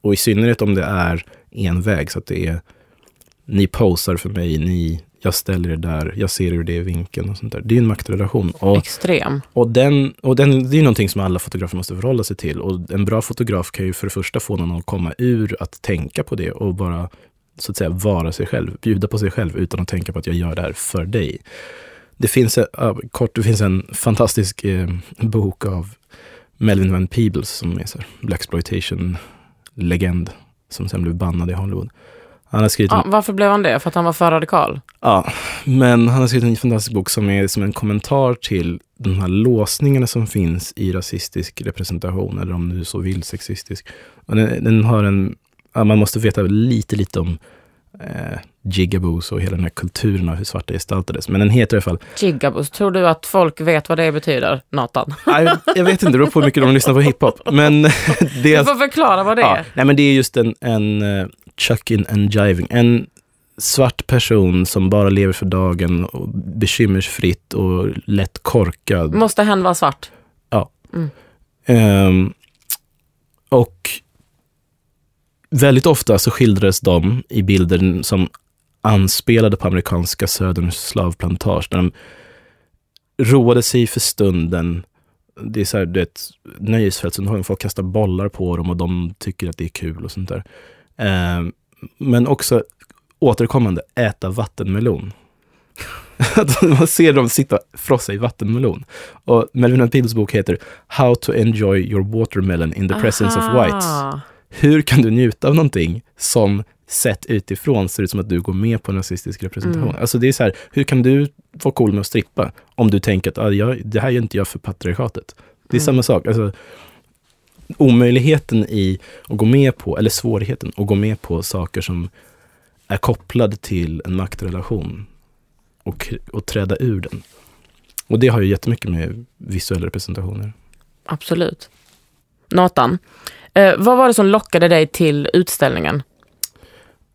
Och i synnerhet om det är en väg, så att det är ni posar för mig, ni, jag ställer er där, jag ser ur det vinkeln och sånt där. Det är en maktrelation. Och, Extrem. och, den, och den, det är någonting som alla fotografer måste förhålla sig till. Och en bra fotograf kan ju för det första få någon att komma ur att tänka på det och bara så att säga vara sig själv, bjuda på sig själv utan att tänka på att jag gör det här för dig. Det finns, en- ja, kort, det finns en fantastisk eh, bok av Melvin Van Peebles som är så här Blaxploitation-legend som sen blev bannad i Hollywood. Han har skrivit Ja, varför blev han det? För att han var för radikal? Ja, men han har skrivit en fantastisk bok som är som en kommentar till de här låsningarna som finns i rasistisk representation, eller om du så vill sexistisk. Den, den har en, man måste veta lite, lite om eh, jigaboos och hela den här kulturen av hur svarta gestaltades. Men den heter i alla fall, Gigabus, tror du att folk vet vad det betyder, Nathan? Nej, jag vet inte, det beror på hur mycket de lyssnar på hiphop. Men det Du är, får förklara vad det ja, är. nej, men det är just en, en uh, chuck-in and jiving. En svart person som bara lever för dagen, och bekymmersfritt och lätt korkad. Måste hen vara svart? Ehm, och väldigt ofta så skildrades de i bilder som anspelade på amerikanska söderns slavplantage. Där de roade sig för stunden. Det är så här, du vet, nöjesfältsunderhållning. Folk kastar bollar på dem och de tycker att det är kul och sånt där. Ehm, men också återkommande äta vattenmelon. Att man ser dem sitta och frossa i vattenmelon. Och Melvin Van Peebles bok heter How to enjoy your watermelon in the presence of Aha. whites. Hur kan du njuta av någonting som sett utifrån ser ut som att du går med på en rasistisk representation? Mm. Alltså det är så här, hur kan du vara cool med att strippa om du tänker att ah, jag, det här gör inte jag för patriarkatet? Det är Mm. samma sak. Alltså, omöjligheten i att gå med på, eller svårigheten att gå med på saker som är kopplade till en maktrelation och, och träda ur den. Och det har ju jättemycket med visuella representationer. Absolut. Nathan, eh, vad var det som lockade dig till utställningen?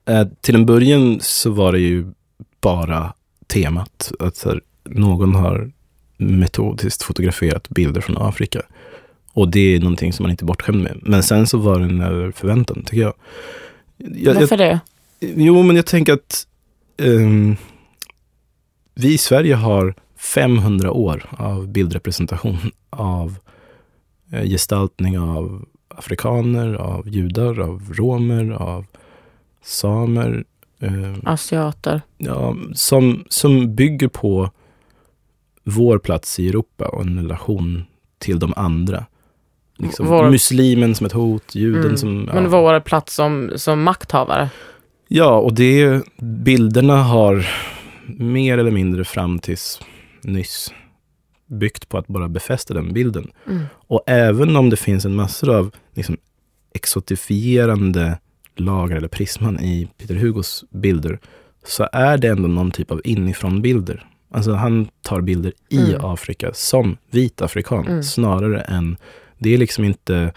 Eh, till en början så var det ju bara temat. Att här, någon har metodiskt fotograferat bilder från Afrika. Och det är någonting som man inte är bortskämd med. Men sen så var den över förväntan, tycker jag. jag, jag Varför det? Jo, men jag tänker att ehm, vi i Sverige har 500 år av bildrepresentation av gestaltning av afrikaner, av judar, av romer, av samer. eh, Asiater. ja, som, som bygger på vår plats i Europa och en relation till de andra. Liksom, Vår- Muslimen som ett hot, juden Mm. som... Men ja. vår plats som, som makthavare. Ja, och det, bilderna har mer eller mindre fram tills nyss byggt på att bara befästa den bilden. Mm. Och även om det finns en massor av liksom, exotifierande lager eller prisman i Peter Hugos bilder, så är det ändå någon typ av inifrån-bilder. Alltså han tar bilder i Mm. Afrika som vit afrikan, Mm. snarare än, det är liksom inte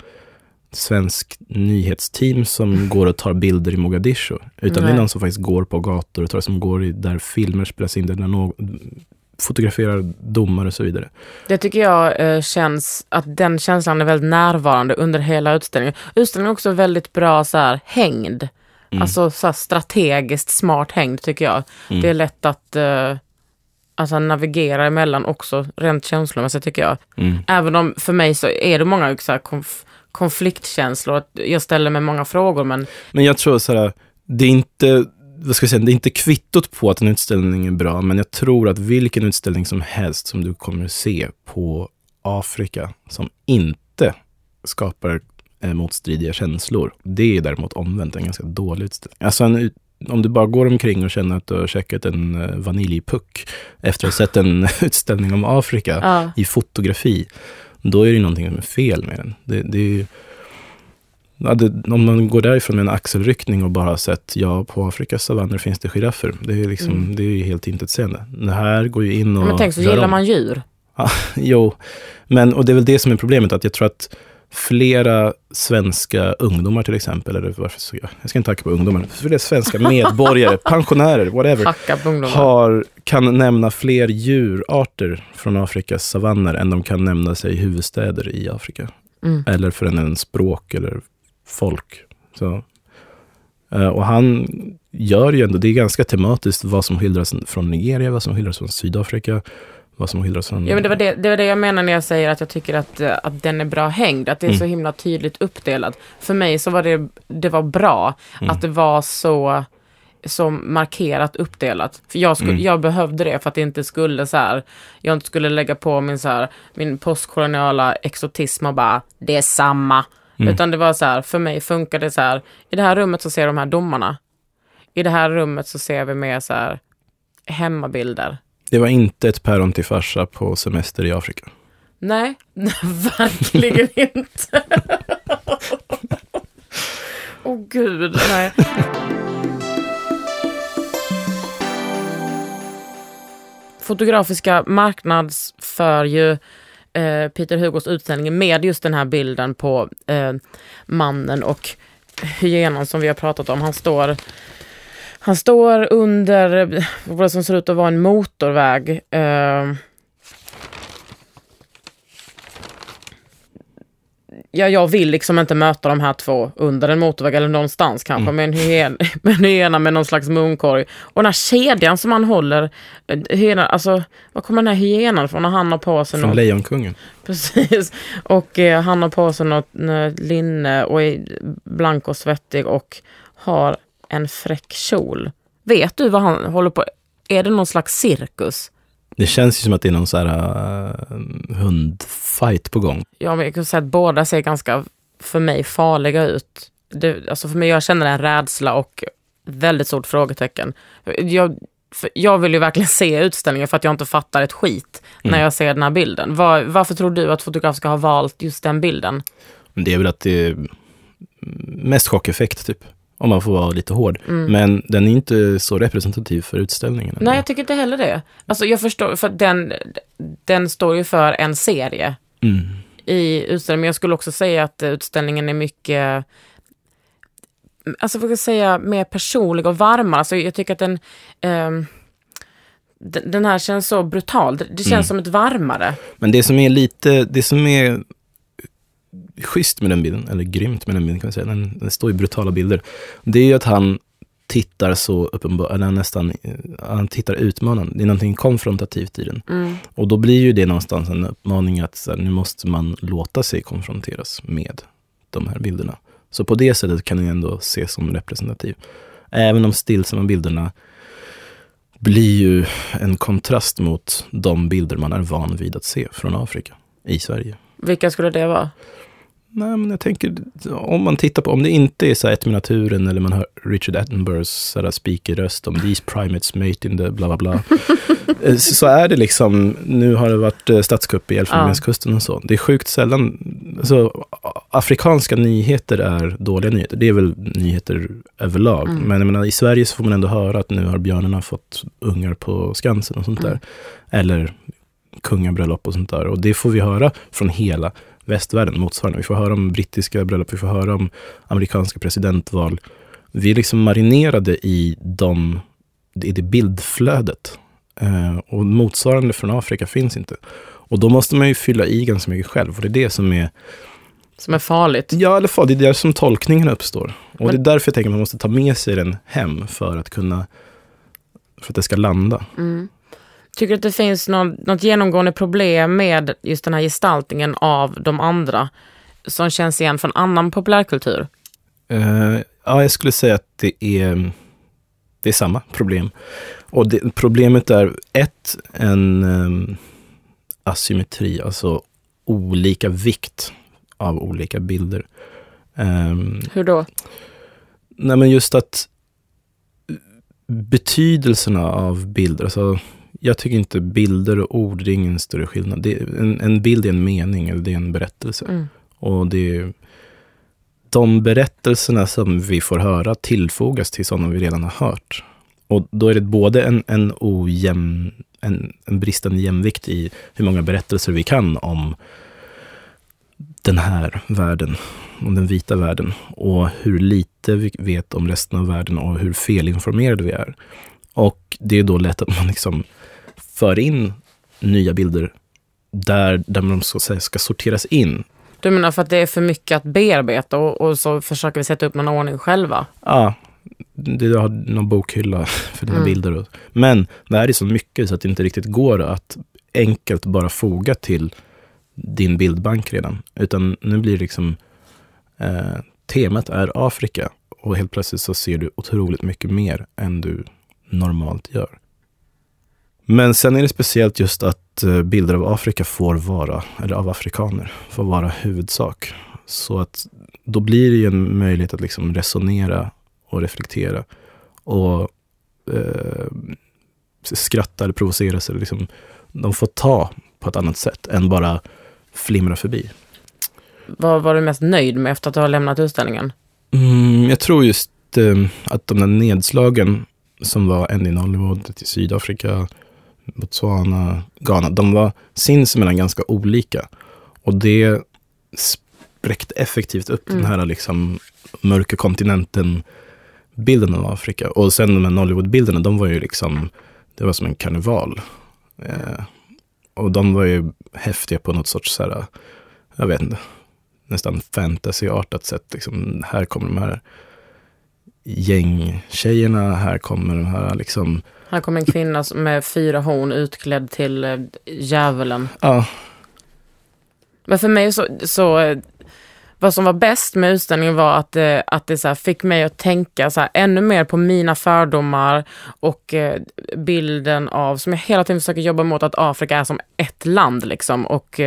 svensk nyhetsteam som går och tar bilder i Mogadishu. Utan det är någon som faktiskt går på gator och tar, som går i, där filmer spelas in, där någon fotograferar domar och så vidare. Det tycker jag eh, känns, att den känslan är väldigt närvarande under hela utställningen. Utställningen är också väldigt bra så här, hängd. Mm. Alltså så här, strategiskt smart hängd tycker jag. Mm. Det är lätt att eh, alltså, navigera emellan också, rent känslomässigt tycker jag. Mm. Även om för mig så är det många så här, konf konfliktkänslor. Jag ställer mig många frågor men... Men jag tror så här, det är inte vad ska jag säga, det är inte kvittot på att en utställning är bra, men jag tror att vilken utställning som helst som du kommer se på Afrika som inte skapar eh, motstridiga känslor, det är däremot omvänt en ganska dålig utställning. Alltså en, om du bara går omkring och känner att du har käkat en eh, vaniljpuck efter att ha sett en utställning om Afrika ja. i fotografi, då är det någonting som är fel med den. Det, det är Ja, det, om man går därifrån med en axelryckning och bara sett, ja, på Afrikas savanner finns det giraffer. Det är, liksom, mm. det är helt intetsägande. Det här går ju in och... Men tänk så gillar om. man djur. Ja, jo, men och det är väl det som är problemet, att jag tror att flera svenska ungdomar till exempel, eller varför ska jag, jag ska inte hacka på ungdomar, flera svenska medborgare, pensionärer, whatever, har, kan nämna fler djurarter från Afrikas savanner än de kan nämna sig huvudstäder i Afrika. Mm. Eller för en språk eller folk. Så, eh, och han gör ju ändå, det är ganska tematiskt vad som skildras från Nigeria, vad som skildras från Sydafrika, vad som skildras från... Ja, men det, var det, det var det jag menar när jag säger att jag tycker att, eh, att den är bra hängd, att det är mm. så himla tydligt uppdelat. För mig så var det, det var bra mm. att det var så så markerat uppdelat. För jag, skulle, mm. jag behövde det för att det inte skulle så här, jag inte skulle lägga på min så här, min postkoloniala exotism och bara, det är samma. Mm. Utan det var så här, för mig funkar det så här, i det här rummet så ser de här domarna. I det här rummet så ser vi mer så här hemmabilder. Det var inte ett päron till farsa på semester i Afrika. Nej, verkligen inte. Åh oh, gud, nej. Fotografiska marknadsför ju eh, Peter Hugos utställning med just den här bilden på eh, mannen och hyenan som vi har pratat om. Han står, han står under vad som ser ut att vara en motorväg. Eh, ja, jag vill liksom inte möta de här två under en motorväg eller någonstans kanske mm. med, en hyen, med en hyena med någon slags munkorg. Och den här kedjan som han håller, eh, hyena, alltså var kommer den här hyenan från när han har på sig Från något? Lejonkungen. Precis. Och eh, han har på sig något linne och är blank och svettig och har en fräck kjol. Vet du vad han håller på Är det någon slags cirkus? Det känns ju som att det är någon så här uh, hundfight på gång. Ja, men jag kan säga att båda ser ganska, för mig, farliga ut. Det, alltså för mig, jag känner en rädsla och väldigt stort frågetecken. Jag, jag vill ju verkligen se utställningen för att jag inte fattar ett skit mm. när jag ser den här bilden. Var, varför tror du att fotograf ska ha valt just den bilden? Det är väl att det är mest chockeffekt typ om man får vara lite hård. Mm. Men den är inte så representativ för utställningen. Nej, jag tycker inte heller det. Alltså jag förstår, för den, den står ju för en serie mm. i utställningen. Men jag skulle också säga att utställningen är mycket Alltså vad ska jag säga, mer personlig och varmare. Alltså jag tycker att den um, den här känns så brutal. Det känns mm. som ett varmare. Men det som är lite, det som är schysst med den bilden, eller grymt med den bilden kan man säga, den, den står i brutala bilder, det är ju att han tittar så uppenbart, eller nästan, han tittar utmanande. Det är någonting konfrontativt i den. Mm. Och då blir ju det någonstans en uppmaning att så här, nu måste man låta sig konfronteras med de här bilderna. Så på det sättet kan den ändå ses som representativ. Även de stillsamma bilderna blir ju en kontrast mot de bilder man är van vid att se från Afrika i Sverige. Vilka skulle det vara? Nej, men jag tänker, om man tittar på, om det inte är så här ett med naturen eller man hör Richard Attenboroughs speakerröst om these primates mate in the bla bla bla. Eh, så är det liksom, nu har det varit eh, statskupp i Elfenbenskusten och så. Det är sjukt sällan, alltså afrikanska nyheter är dåliga nyheter. Det är väl nyheter överlag. Mm. Men jag menar, i Sverige så får man ändå höra att nu har björnarna fått ungar på Skansen och sånt där. Mm. Eller kungabröllop och sånt där. Och det får vi höra från hela västvärlden motsvarande. Vi får höra om brittiska bröllop, vi får höra om amerikanska presidentval. Vi är liksom marinerade i, de, i det bildflödet. Eh, och motsvarande från Afrika finns inte. Och då måste man ju fylla i ganska mycket själv. Och det är det som är som är farligt? Ja, eller farligt. Det är där som tolkningen uppstår. Och Men... det är därför jag tänker att man måste ta med sig den hem för att kunna, för att det ska landa. Mm. Tycker du att det finns något, något genomgående problem med just den här gestaltningen av de andra som känns igen från annan populärkultur? Uh, ja, jag skulle säga att det är, det är samma problem. Och det, problemet är ett, en um, asymmetri, alltså olika vikt av olika bilder. Um, Hur då? Nej, men just att betydelserna av bilder, alltså jag tycker inte bilder och ord, det är ingen större skillnad. Det en, en, bild är en mening, eller det är en berättelse. Mm. Och det är, de berättelserna som vi får höra tillfogas till sådana vi redan har hört. Och då är det både en, en ojämn, en, en bristande jämvikt i hur många berättelser vi kan om den här världen, om den vita världen och hur lite vi vet om resten av världen och hur felinformerade vi är. Och det är då lätt att man liksom för in nya bilder där, där de så säga, ska sorteras in. Du menar för att det är för mycket att bearbeta och, och så försöker vi sätta upp någon ordning själva? Ja, du har någon bokhylla för dina mm. bilder. Men det här är så mycket så att det inte riktigt går att enkelt bara foga till din bildbank redan. Utan nu blir det liksom, eh, temat är Afrika och helt plötsligt så ser du otroligt mycket mer än du normalt gör. Men sen är det speciellt just att eh, bilder av Afrika får vara, eller av afrikaner, får vara huvudsak. Så att då blir det ju en möjlighet att liksom resonera och reflektera. Och eh, skratta eller provoceras. Eller liksom, de får ta på ett annat sätt än bara flimra förbi. Vad var du mest nöjd med efter att du har lämnat utställningen? Mm, jag tror just eh, att de där nedslagen som var en i Nollywood, till Sydafrika, Botswana, Ghana, de var sinsemellan ganska olika. Och det spräckte effektivt upp mm. den här liksom mörka kontinenten bilden av Afrika. Och sen de här Nollywood-bilderna, de var ju liksom, det var som en karneval. Eh, och de var ju häftiga på något sorts, så här, jag vet inte, nästan fantasyartat sätt. Liksom, här kommer de här gängtjejerna, här kommer de här liksom här kommer en kvinna med fyra horn utklädd till äh, djävulen. Ja. Men för mig så, så eh, vad som var bäst med utställningen var att, eh, att det så fick mig att tänka så ännu mer på mina fördomar och bilden av, som jag hela tiden försöker jobba mot, att Afrika är som ett land liksom. Och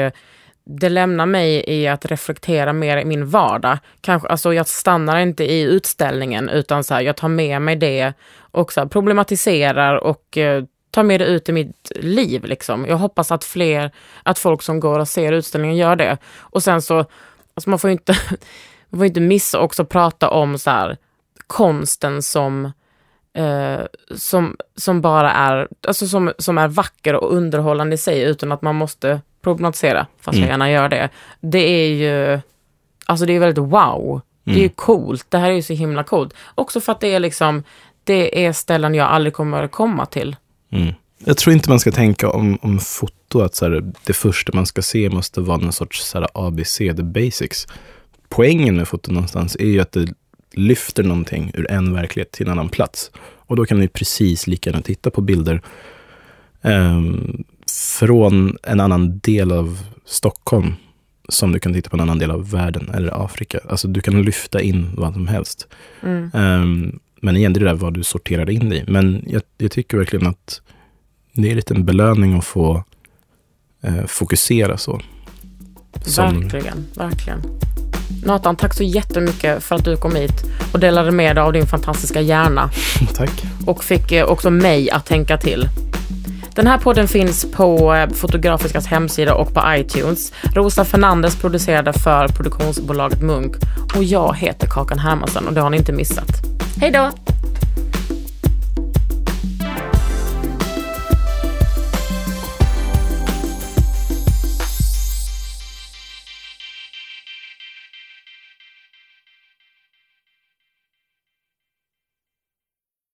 det lämnar mig i att reflektera mer i min vardag. Kanske, alltså jag stannar inte i utställningen utan så här, jag tar med mig det och så här, problematiserar och eh, tar med det ut i mitt liv. Liksom. Jag hoppas att fler, att folk som går och ser utställningen gör det. Och sen så, alltså man får inte, man får inte missa också prata om så här, konsten som eh, som, som bara är, alltså som, som är vacker och underhållande i sig utan att man måste problematisera, fast mm. jag gärna gör det. Det är ju, alltså det är väldigt wow. Det är ju mm. coolt. Det här är ju så himla coolt. Också för att det är liksom, det är ställen jag aldrig kommer komma till. Mm. Jag tror inte man ska tänka om, om foto att så här, det första man ska se måste vara någon sorts så här, ABC, the basics. Poängen med foto någonstans är ju att det lyfter någonting ur en verklighet till en annan plats. Och då kan ni precis lika gärna titta på bilder um, från en annan del av Stockholm som du kan titta på en annan del av världen eller Afrika. Alltså du kan lyfta in vad som helst. Mm. Um, men igen, det är det där vad du sorterar in i. Men jag, jag tycker verkligen att det är lite en belöning att få eh, fokusera så. Som... Verkligen, verkligen. Nathan, tack så jättemycket för att du kom hit och delade med dig av din fantastiska hjärna. tack. Och fick eh, också mig att tänka till. Den här podden finns på eh, Fotografiskas hemsida och på iTunes. Rosa Fernandes producerade för produktionsbolaget Munk och jag heter Kakan Hermansson och det har ni inte missat. Hej då!